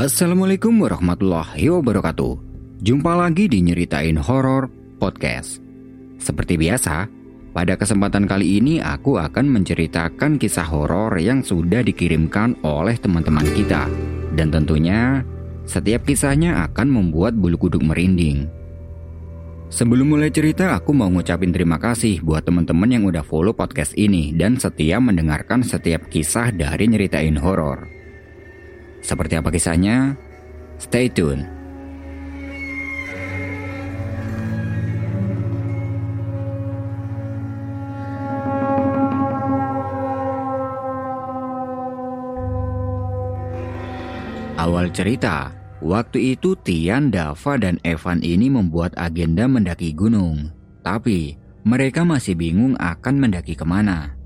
Assalamualaikum warahmatullahi wabarakatuh. Jumpa lagi di Nyeritain Horor Podcast. Seperti biasa, pada kesempatan kali ini aku akan menceritakan kisah horor yang sudah dikirimkan oleh teman-teman kita. Dan tentunya, setiap kisahnya akan membuat bulu kuduk merinding. Sebelum mulai cerita, aku mau ngucapin terima kasih buat teman-teman yang udah follow podcast ini dan setia mendengarkan setiap kisah dari Nyeritain Horor. Seperti apa kisahnya? Stay tune. Awal cerita, waktu itu Tian, Dava, dan Evan ini membuat agenda mendaki gunung. Tapi, mereka masih bingung akan mendaki ke mana.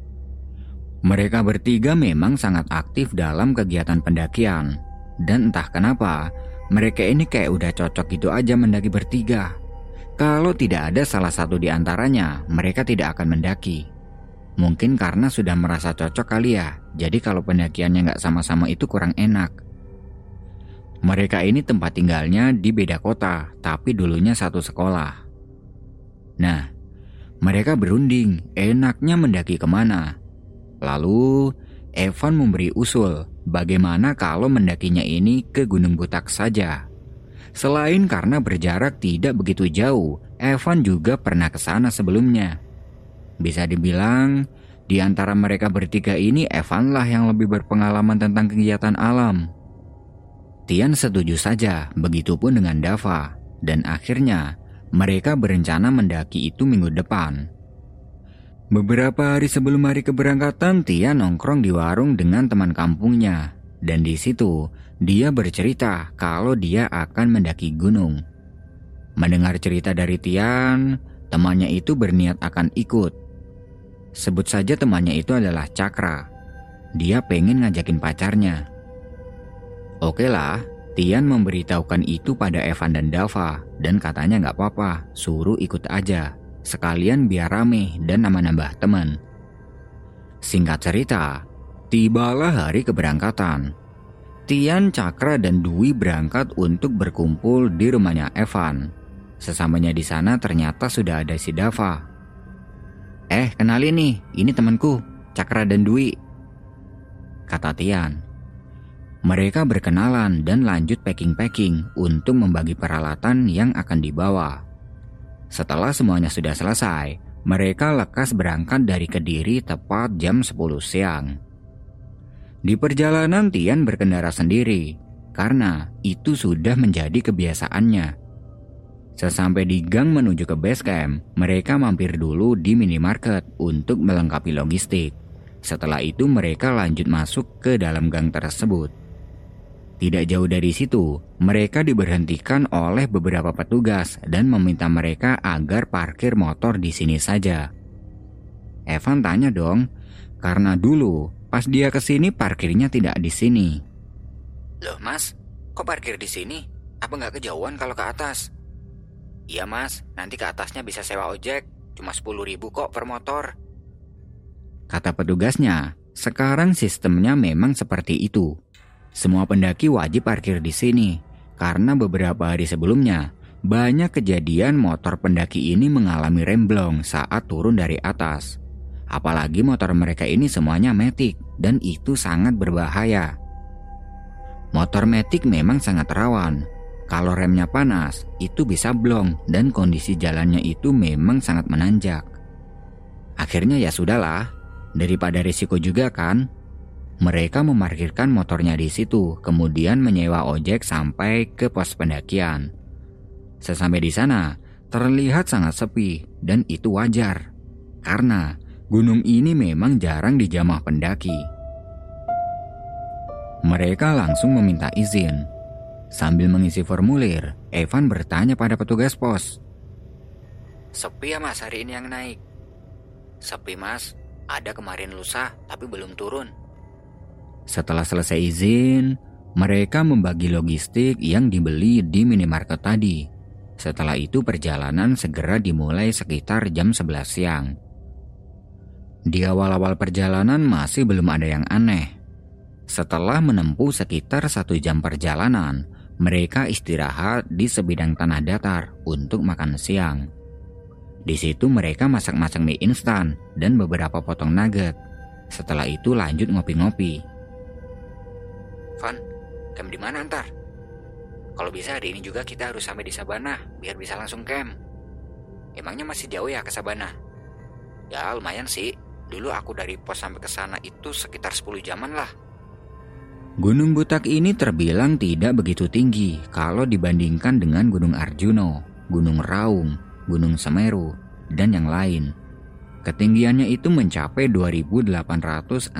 Mereka bertiga memang sangat aktif dalam kegiatan pendakian. Dan entah kenapa, mereka ini kayak udah cocok gitu aja mendaki bertiga. Kalau tidak ada salah satu di antaranya, mereka tidak akan mendaki. Mungkin karena sudah merasa cocok kali ya, jadi kalau pendakiannya nggak sama-sama itu kurang enak. Mereka ini tempat tinggalnya di beda kota, tapi dulunya satu sekolah. Nah, mereka berunding, enaknya mendaki ke mana. Lalu, Evan memberi usul bagaimana kalau mendakinya ini ke Gunung Butak saja. Selain karena berjarak tidak begitu jauh, Evan juga pernah ke sana sebelumnya. Bisa dibilang, di antara mereka bertiga ini Evan lah yang lebih berpengalaman tentang kegiatan alam. Tian setuju saja, begitupun dengan Dava. Dan akhirnya, mereka berencana mendaki itu minggu depan. Beberapa hari sebelum hari keberangkatan, Tia nongkrong di warung dengan teman kampungnya. Dan di situ, dia bercerita kalau dia akan mendaki gunung. Mendengar cerita dari Tian, temannya itu berniat akan ikut. Sebut saja temannya itu adalah Cakra. Dia pengen ngajakin pacarnya. Oke lah, Tian memberitahukan itu pada Evan dan Dava dan katanya nggak apa-apa, suruh ikut aja. Sekalian biar rame dan nama-nambah teman. Singkat cerita, tibalah hari keberangkatan. Tian, Cakra, dan Dwi berangkat untuk berkumpul di rumahnya Evan. Sesamanya di sana ternyata sudah ada si Dava. Eh, kenalin nih, ini temanku, Cakra dan Dwi. Kata Tian. Mereka berkenalan dan lanjut packing-packing untuk membagi peralatan yang akan dibawa. Setelah semuanya sudah selesai, mereka lekas berangkat dari Kediri tepat jam 10 siang. Di perjalanan Tian berkendara sendiri, karena itu sudah menjadi kebiasaannya. Sesampai di gang menuju ke base camp, mereka mampir dulu di minimarket untuk melengkapi logistik. Setelah itu mereka lanjut masuk ke dalam gang tersebut. Tidak jauh dari situ, mereka diberhentikan oleh beberapa petugas dan meminta mereka agar parkir motor di sini saja. Evan tanya dong, karena dulu pas dia ke sini parkirnya tidak di sini. Loh mas, kok parkir di sini? Apa nggak kejauhan kalau ke atas? Iya mas, nanti ke atasnya bisa sewa ojek, cuma 10 ribu kok per motor. Kata petugasnya, sekarang sistemnya memang seperti itu. Semua pendaki wajib parkir di sini karena beberapa hari sebelumnya banyak kejadian motor pendaki ini mengalami remblong saat turun dari atas. Apalagi motor mereka ini semuanya metik dan itu sangat berbahaya. Motor metik memang sangat rawan. Kalau remnya panas, itu bisa blong dan kondisi jalannya itu memang sangat menanjak. Akhirnya ya sudahlah, daripada risiko juga kan, mereka memarkirkan motornya di situ, kemudian menyewa ojek sampai ke pos pendakian. Sesampai di sana, terlihat sangat sepi dan itu wajar. Karena gunung ini memang jarang dijamah pendaki. Mereka langsung meminta izin. Sambil mengisi formulir, Evan bertanya pada petugas pos. Sepi ya mas hari ini yang naik? Sepi mas, ada kemarin lusa tapi belum turun. Setelah selesai izin, mereka membagi logistik yang dibeli di minimarket tadi. Setelah itu perjalanan segera dimulai sekitar jam 11 siang. Di awal-awal perjalanan masih belum ada yang aneh. Setelah menempuh sekitar satu jam perjalanan, mereka istirahat di sebidang tanah datar untuk makan siang. Di situ mereka masak-masak mie instan dan beberapa potong nugget. Setelah itu lanjut ngopi-ngopi. Van, camp di mana ntar? Kalau bisa hari ini juga kita harus sampai di Sabana biar bisa langsung camp. Emangnya masih jauh ya ke Sabana? Ya lumayan sih. Dulu aku dari pos sampai ke sana itu sekitar 10 jaman lah. Gunung Butak ini terbilang tidak begitu tinggi kalau dibandingkan dengan Gunung Arjuno, Gunung Raung, Gunung Semeru, dan yang lain. Ketinggiannya itu mencapai 2868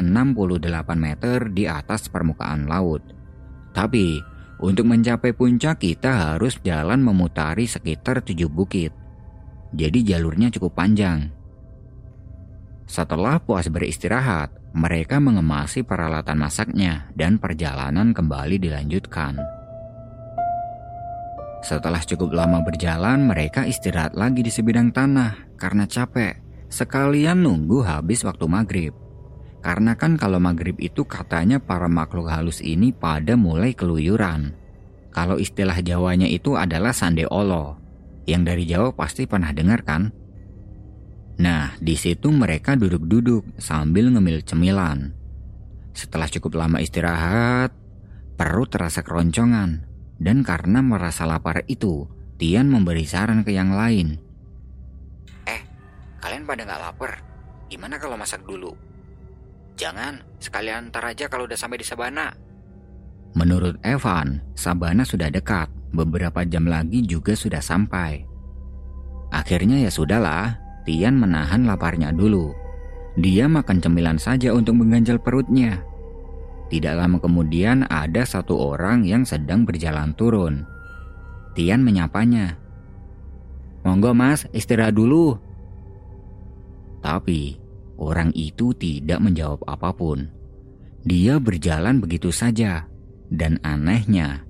meter di atas permukaan laut. Tapi, untuk mencapai puncak kita harus jalan memutari sekitar tujuh bukit. Jadi jalurnya cukup panjang. Setelah puas beristirahat, mereka mengemasi peralatan masaknya dan perjalanan kembali dilanjutkan. Setelah cukup lama berjalan, mereka istirahat lagi di sebidang tanah karena capek. Sekalian nunggu habis waktu maghrib. Karena kan kalau maghrib itu katanya para makhluk halus ini pada mulai keluyuran. Kalau istilah Jawanya itu adalah sande olo. Yang dari Jawa pasti pernah dengar kan? Nah, di situ mereka duduk-duduk sambil ngemil cemilan. Setelah cukup lama istirahat, perut terasa keroncongan. Dan karena merasa lapar itu, Tian memberi saran ke yang lain. Kalian pada nggak lapar? Gimana kalau masak dulu? Jangan, sekalian ntar aja kalau udah sampai di Sabana. Menurut Evan, Sabana sudah dekat. Beberapa jam lagi juga sudah sampai. Akhirnya ya sudahlah, Tian menahan laparnya dulu. Dia makan cemilan saja untuk mengganjal perutnya. Tidak lama kemudian ada satu orang yang sedang berjalan turun. Tian menyapanya. Monggo mas, istirahat dulu. Tapi orang itu tidak menjawab apa pun. Dia berjalan begitu saja. Dan anehnya,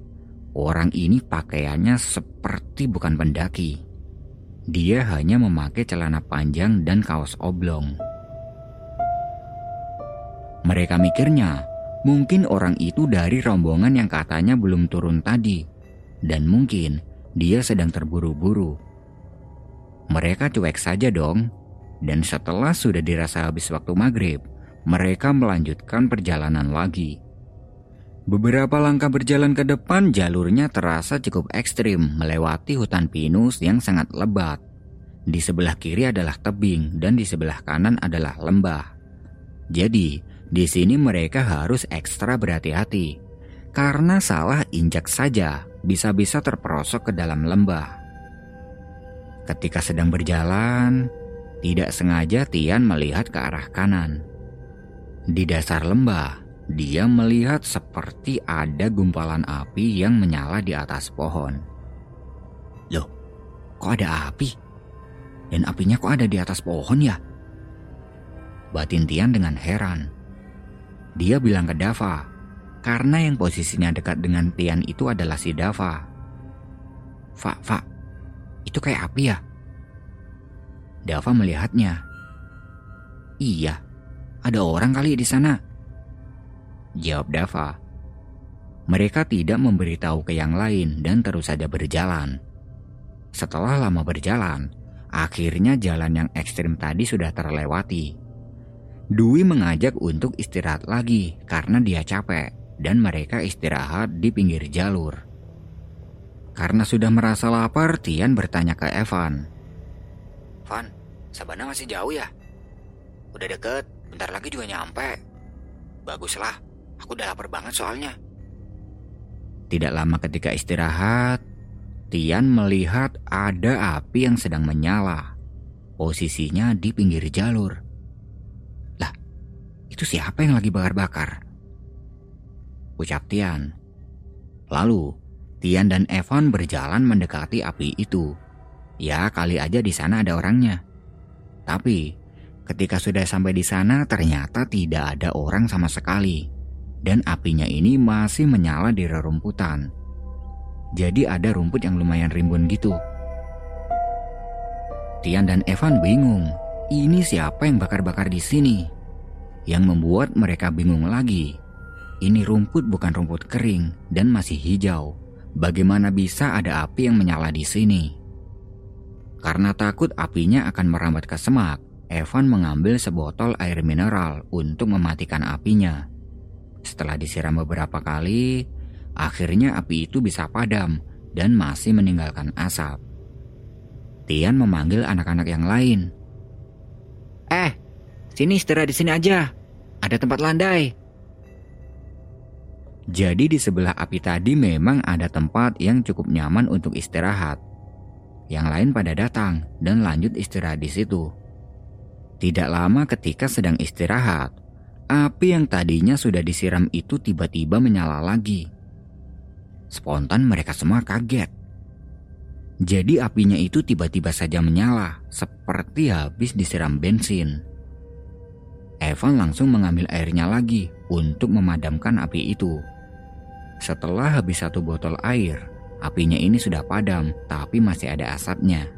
orang ini pakaiannya seperti bukan pendaki. Dia hanya memakai celana panjang dan kaos oblong. Mereka mikirnya, mungkin orang itu dari rombongan yang katanya belum turun tadi, dan mungkin dia sedang terburu-buru. Mereka cuek saja dong, dan setelah sudah dirasa habis waktu maghrib, mereka melanjutkan perjalanan lagi. Beberapa langkah berjalan ke depan jalurnya terasa cukup ekstrim melewati hutan pinus yang sangat lebat. Di sebelah kiri adalah tebing dan di sebelah kanan adalah lembah. Jadi, di sini mereka harus ekstra berhati-hati. Karena salah injak saja bisa-bisa terperosok ke dalam lembah. Ketika sedang berjalan, tidak sengaja Tian melihat ke arah kanan. Di dasar lembah, dia melihat seperti ada gumpalan api yang menyala di atas pohon. Loh, kok ada api? Dan apinya kok ada di atas pohon ya? Batin Tian dengan heran. Dia bilang ke Dava, karena yang posisinya dekat dengan Tian itu adalah si Dava. Fak, Fak, itu kayak api ya? Dava melihatnya. Iya, ada orang kali di sana. Jawab Dava. Mereka tidak memberitahu ke yang lain dan terus saja berjalan. Setelah lama berjalan, akhirnya jalan yang ekstrim tadi sudah terlewati. Dwi mengajak untuk istirahat lagi karena dia capek dan mereka istirahat di pinggir jalur. Karena sudah merasa lapar, Tian bertanya ke Evan. Van, Sabana masih jauh ya? Udah deket, bentar lagi juga nyampe. Baguslah, Aku udah lapar banget soalnya. Tidak lama ketika istirahat, Tian melihat ada api yang sedang menyala. Posisinya di pinggir jalur. Lah, itu siapa yang lagi bakar-bakar? Ucap Tian. Lalu, Tian dan Evan berjalan mendekati api itu. Ya, kali aja di sana ada orangnya. Tapi, ketika sudah sampai di sana ternyata tidak ada orang sama sekali dan apinya ini masih menyala di rerumputan. Jadi ada rumput yang lumayan rimbun gitu. Tian dan Evan bingung, ini siapa yang bakar-bakar di sini? Yang membuat mereka bingung lagi. ini rumput bukan rumput kering dan masih hijau. Bagaimana bisa ada api yang menyala di sini? Karena takut apinya akan merambat ke semak, Evan mengambil sebotol air mineral untuk mematikan apinya. Setelah disiram beberapa kali, akhirnya api itu bisa padam dan masih meninggalkan asap. Tian memanggil anak-anak yang lain. Eh, sini istirahat di sini aja. Ada tempat landai. Jadi di sebelah api tadi memang ada tempat yang cukup nyaman untuk istirahat. Yang lain pada datang dan lanjut istirahat di situ. Tidak lama ketika sedang istirahat, api yang tadinya sudah disiram itu tiba-tiba menyala lagi. Spontan mereka semua kaget. Jadi apinya itu tiba-tiba saja menyala, seperti habis disiram bensin. Evan langsung mengambil airnya lagi untuk memadamkan api itu. Setelah habis satu botol air, apinya ini sudah padam, tapi masih ada asapnya.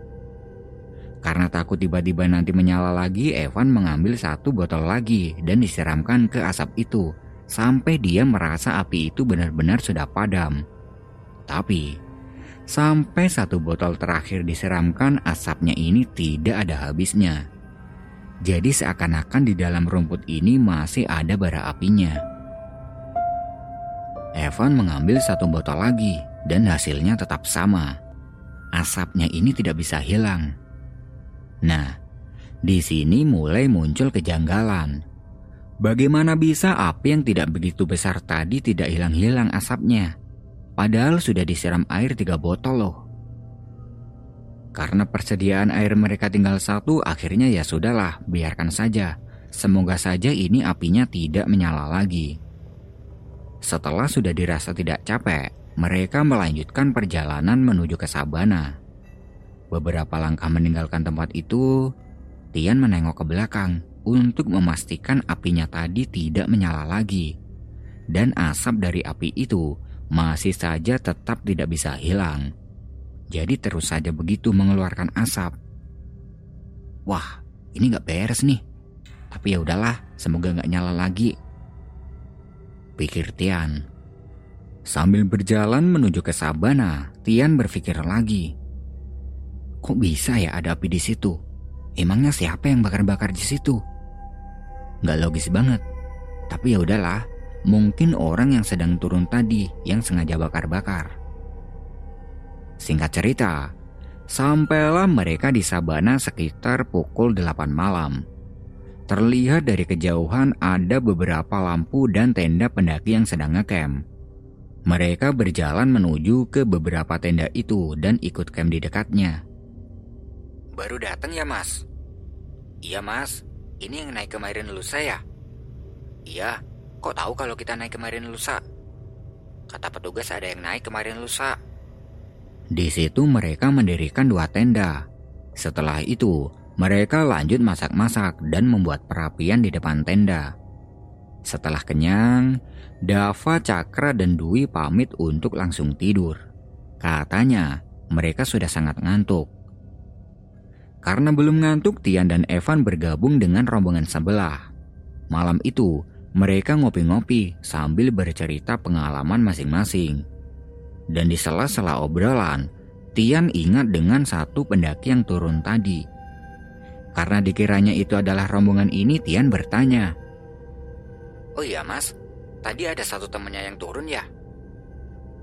Karena takut tiba-tiba nanti menyala lagi, Evan mengambil satu botol lagi dan disiramkan ke asap itu, sampai dia merasa api itu benar-benar sudah padam. Tapi Sampai satu botol terakhir disiramkan, asapnya ini tidak ada habisnya. Jadi seakan-akan di dalam rumput ini masih ada bara apinya. Evan mengambil satu botol lagi dan hasilnya tetap sama. Asapnya ini tidak bisa hilang. Nah, di sini mulai muncul kejanggalan. Bagaimana bisa api yang tidak begitu besar tadi tidak hilang-hilang asapnya? Padahal sudah disiram air tiga botol loh. Karena persediaan air mereka tinggal satu, akhirnya ya sudahlah, biarkan saja. Semoga saja ini apinya tidak menyala lagi. Setelah sudah dirasa tidak capek, mereka melanjutkan perjalanan menuju ke Sabana. Beberapa langkah meninggalkan tempat itu, Tian menengok ke belakang untuk memastikan apinya tadi tidak menyala lagi. Dan asap dari api itu masih saja tetap tidak bisa hilang. Jadi terus saja begitu mengeluarkan asap. Wah, ini nggak beres nih. Tapi ya udahlah, semoga nggak nyala lagi. Pikir Tian. Sambil berjalan menuju ke Sabana, Tian berpikir lagi. Kok bisa ya ada api di situ? Emangnya siapa yang bakar-bakar di situ? Nggak logis banget. Tapi ya udahlah, Mungkin orang yang sedang turun tadi yang sengaja bakar-bakar. Singkat cerita, sampailah mereka di Sabana sekitar pukul 8 malam. Terlihat dari kejauhan ada beberapa lampu dan tenda pendaki yang sedang ngecamp. Mereka berjalan menuju ke beberapa tenda itu dan ikut camp di dekatnya. Baru datang ya mas? Iya mas, ini yang naik kemarin lusa ya? Iya, Kok tahu kalau kita naik kemarin lusa? Kata petugas ada yang naik kemarin lusa. Di situ mereka mendirikan dua tenda. Setelah itu, mereka lanjut masak-masak dan membuat perapian di depan tenda. Setelah kenyang, Dava, Cakra, dan Dwi pamit untuk langsung tidur. Katanya, mereka sudah sangat ngantuk. Karena belum ngantuk, Tian dan Evan bergabung dengan rombongan sebelah. Malam itu, mereka ngopi-ngopi sambil bercerita pengalaman masing-masing. Dan di sela-sela obrolan, Tian ingat dengan satu pendaki yang turun tadi. Karena dikiranya itu adalah rombongan ini, Tian bertanya. Oh iya mas, tadi ada satu temennya yang turun ya?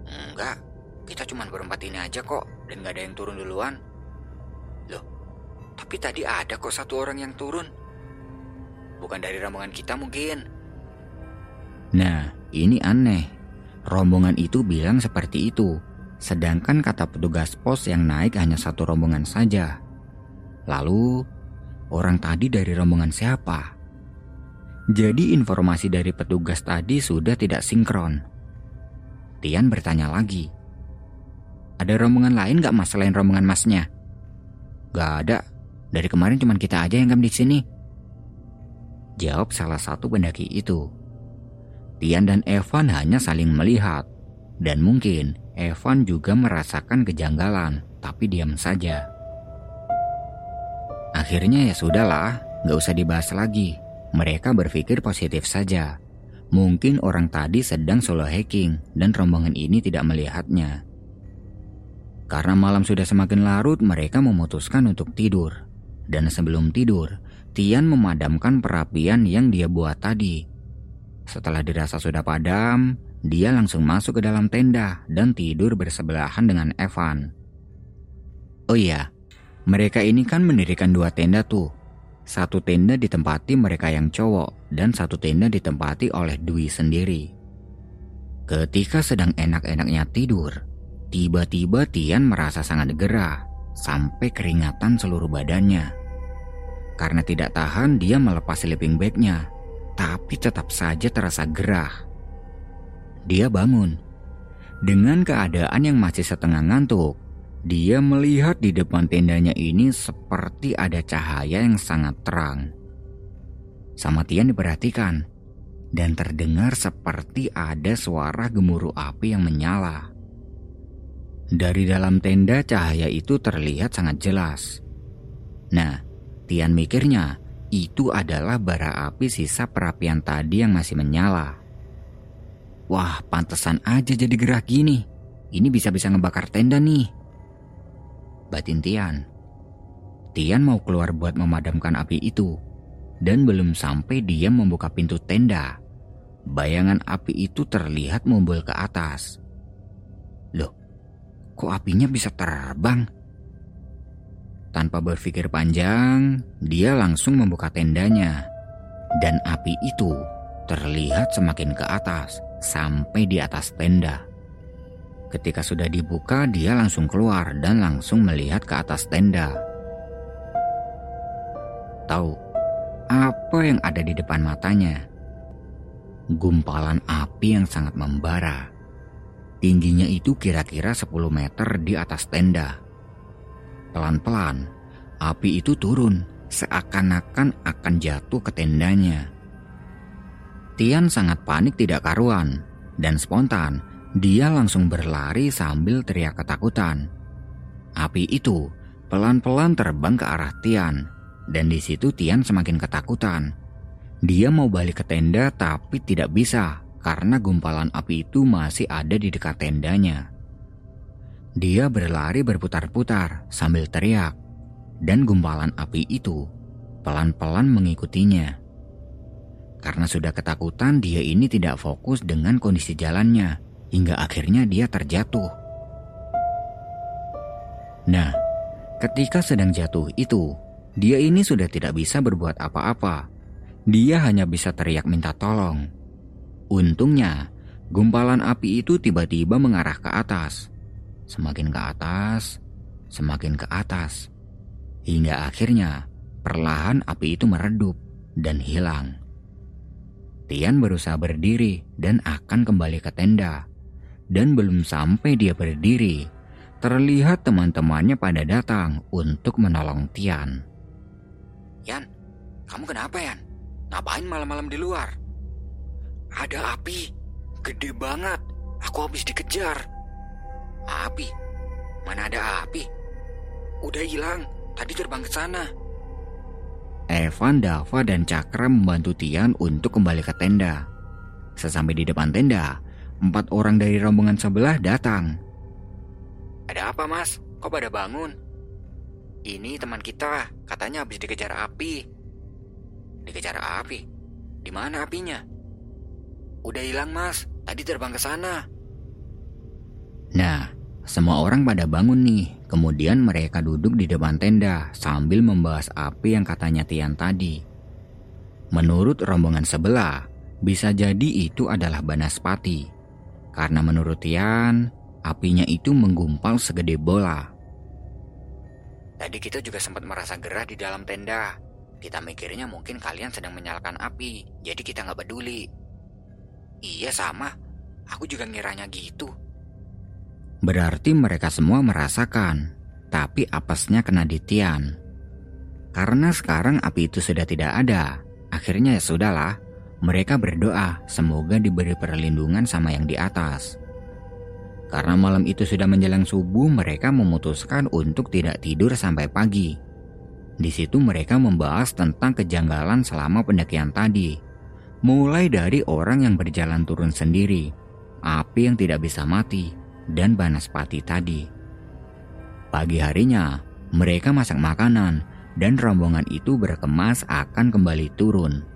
Enggak, kita cuma berempat ini aja kok, dan gak ada yang turun duluan. Loh, tapi tadi ada kok satu orang yang turun. Bukan dari rombongan kita mungkin. Nah, ini aneh. Rombongan itu bilang seperti itu, sedangkan kata petugas pos yang naik hanya satu rombongan saja. Lalu, orang tadi dari rombongan siapa? Jadi informasi dari petugas tadi sudah tidak sinkron. Tian bertanya lagi. Ada rombongan lain gak mas selain rombongan masnya? Gak ada. Dari kemarin cuma kita aja yang kam di sini. Jawab salah satu pendaki itu. Tian dan Evan hanya saling melihat. Dan mungkin Evan juga merasakan kejanggalan, tapi diam saja. Akhirnya ya sudahlah, gak usah dibahas lagi. Mereka berpikir positif saja. Mungkin orang tadi sedang solo hiking dan rombongan ini tidak melihatnya. Karena malam sudah semakin larut, mereka memutuskan untuk tidur. Dan sebelum tidur, Tian memadamkan perapian yang dia buat tadi. Setelah dirasa sudah padam, dia langsung masuk ke dalam tenda dan tidur bersebelahan dengan Evan. Oh iya, mereka ini kan mendirikan dua tenda tuh. Satu tenda ditempati mereka yang cowok dan satu tenda ditempati oleh Dwi sendiri. Ketika sedang enak-enaknya tidur, tiba-tiba Tian merasa sangat gerah sampai keringatan seluruh badannya. Karena tidak tahan dia melepas sleeping bagnya, tapi tetap saja terasa gerah. Dia bangun. Dengan keadaan yang masih setengah ngantuk, dia melihat di depan tendanya ini seperti ada cahaya yang sangat terang. Sama Tian diperhatikan, dan terdengar seperti ada suara gemuruh api yang menyala. Dari dalam tenda cahaya itu terlihat sangat jelas. Nah, Tian mikirnya itu adalah bara api sisa perapian tadi yang masih menyala. Wah, pantesan aja jadi gerak gini. Ini bisa-bisa ngebakar tenda nih. Batin Tian. Tian mau keluar buat memadamkan api itu. Dan belum sampai dia membuka pintu tenda. Bayangan api itu terlihat mumbul ke atas. Loh, kok apinya bisa terbang? Tanpa berpikir panjang, dia langsung membuka tendanya. Dan api itu terlihat semakin ke atas sampai di atas tenda. Ketika sudah dibuka, dia langsung keluar dan langsung melihat ke atas tenda. Tahu apa yang ada di depan matanya? Gumpalan api yang sangat membara. Tingginya itu kira-kira 10 meter di atas tenda. Pelan-pelan, api itu turun seakan-akan akan jatuh ke tendanya. Tian sangat panik tidak karuan, dan spontan dia langsung berlari sambil teriak ketakutan. Api itu pelan-pelan terbang ke arah Tian, dan di situ Tian semakin ketakutan. Dia mau balik ke tenda tapi tidak bisa karena gumpalan api itu masih ada di dekat tendanya. Dia berlari berputar-putar sambil teriak, dan gumpalan api itu pelan-pelan mengikutinya. Karena sudah ketakutan, dia ini tidak fokus dengan kondisi jalannya, hingga akhirnya dia terjatuh. Nah, ketika sedang jatuh itu, dia ini sudah tidak bisa berbuat apa-apa. Dia hanya bisa teriak minta tolong. Untungnya, gumpalan api itu tiba-tiba mengarah ke atas. Semakin ke atas, semakin ke atas. Hingga akhirnya, perlahan api itu meredup dan hilang. Tian berusaha berdiri dan akan kembali ke tenda. Dan belum sampai dia berdiri, terlihat teman-temannya pada datang untuk menolong Tian. Yan, kamu kenapa Yan? Ngapain malam-malam di luar? Ada api, gede banget. Aku habis dikejar. Api? Mana ada api? Udah hilang, tadi terbang ke sana. Evan, Dava, dan Cakra membantu Tian untuk kembali ke tenda. Sesampai di depan tenda, empat orang dari rombongan sebelah datang. Ada apa mas? Kok pada bangun? Ini teman kita, katanya habis dikejar api. Dikejar api? Di mana apinya? Udah hilang mas, tadi terbang ke sana. Nah, semua orang pada bangun nih, kemudian mereka duduk di depan tenda sambil membahas api yang katanya Tian tadi. Menurut rombongan sebelah, bisa jadi itu adalah Banaspati. Karena menurut Tian, apinya itu menggumpal segede bola. Tadi kita juga sempat merasa gerah di dalam tenda. Kita mikirnya mungkin kalian sedang menyalakan api, jadi kita nggak peduli. Iya sama, aku juga ngiranya gitu. Berarti mereka semua merasakan, tapi apesnya kena di Tian. Karena sekarang api itu sudah tidak ada, akhirnya ya sudahlah, mereka berdoa semoga diberi perlindungan sama yang di atas. Karena malam itu sudah menjelang subuh, mereka memutuskan untuk tidak tidur sampai pagi. Di situ mereka membahas tentang kejanggalan selama pendakian tadi. Mulai dari orang yang berjalan turun sendiri, api yang tidak bisa mati, dan Banaspati tadi. Pagi harinya, mereka masak makanan dan rombongan itu berkemas akan kembali turun.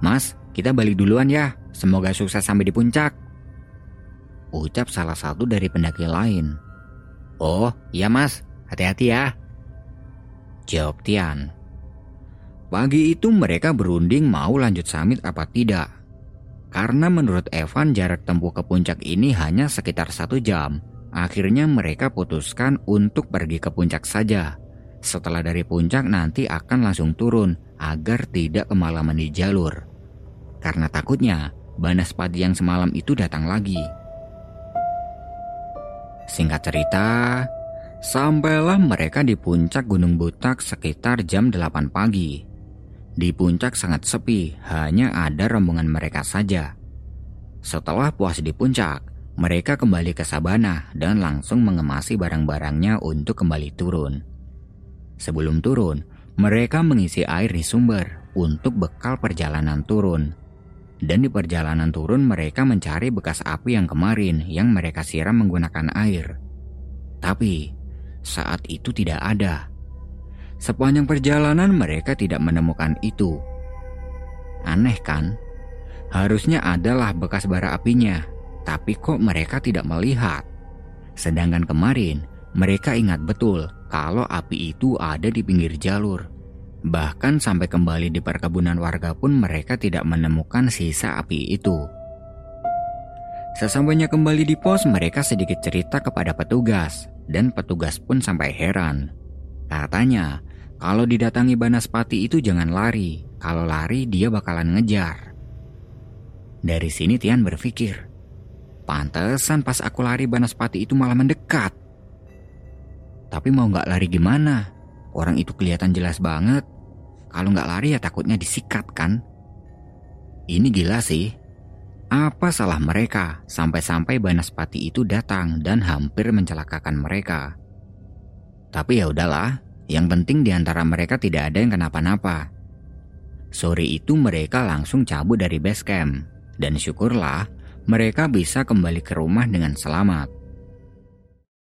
Mas, kita balik duluan ya. Semoga sukses sampai di puncak. Ucap salah satu dari pendaki lain. Oh, iya mas. Hati-hati ya. Jawab Tian. Pagi itu mereka berunding mau lanjut summit apa tidak. Karena menurut Evan jarak tempuh ke puncak ini hanya sekitar satu jam. Akhirnya mereka putuskan untuk pergi ke puncak saja. Setelah dari puncak nanti akan langsung turun agar tidak kemalaman di jalur. Karena takutnya Banaspati yang semalam itu datang lagi. Singkat cerita, sampailah mereka di puncak Gunung Butak sekitar jam 8 pagi. Di puncak sangat sepi, hanya ada rombongan mereka saja. Setelah puas di puncak, mereka kembali ke Sabana dan langsung mengemasi barang-barangnya untuk kembali turun. Sebelum turun, mereka mengisi air di sumber untuk bekal perjalanan turun. Dan di perjalanan turun mereka mencari bekas api yang kemarin yang mereka siram menggunakan air. Tapi saat itu tidak ada. Sepanjang perjalanan mereka tidak menemukan itu. Aneh kan? Harusnya adalah bekas bara apinya, tapi kok mereka tidak melihat. Sedangkan kemarin mereka ingat betul kalau api itu ada di pinggir jalur. Bahkan sampai kembali di perkebunan warga pun mereka tidak menemukan sisa api itu. Sesampainya kembali di pos, mereka sedikit cerita kepada petugas, dan petugas pun sampai heran. Katanya, kalau didatangi Banaspati itu jangan lari. Kalau lari dia bakalan ngejar. Dari sini Tian berpikir, pantesan pas aku lari Banaspati itu malah mendekat. Tapi mau nggak lari gimana? Orang itu kelihatan jelas banget. Kalau nggak lari ya takutnya disikat kan? Ini gila sih. Apa salah mereka sampai-sampai Banaspati itu datang dan hampir mencelakakan mereka? Tapi ya udahlah, yang penting di antara mereka tidak ada yang kenapa-napa. Sore itu mereka langsung cabut dari base camp dan syukurlah mereka bisa kembali ke rumah dengan selamat.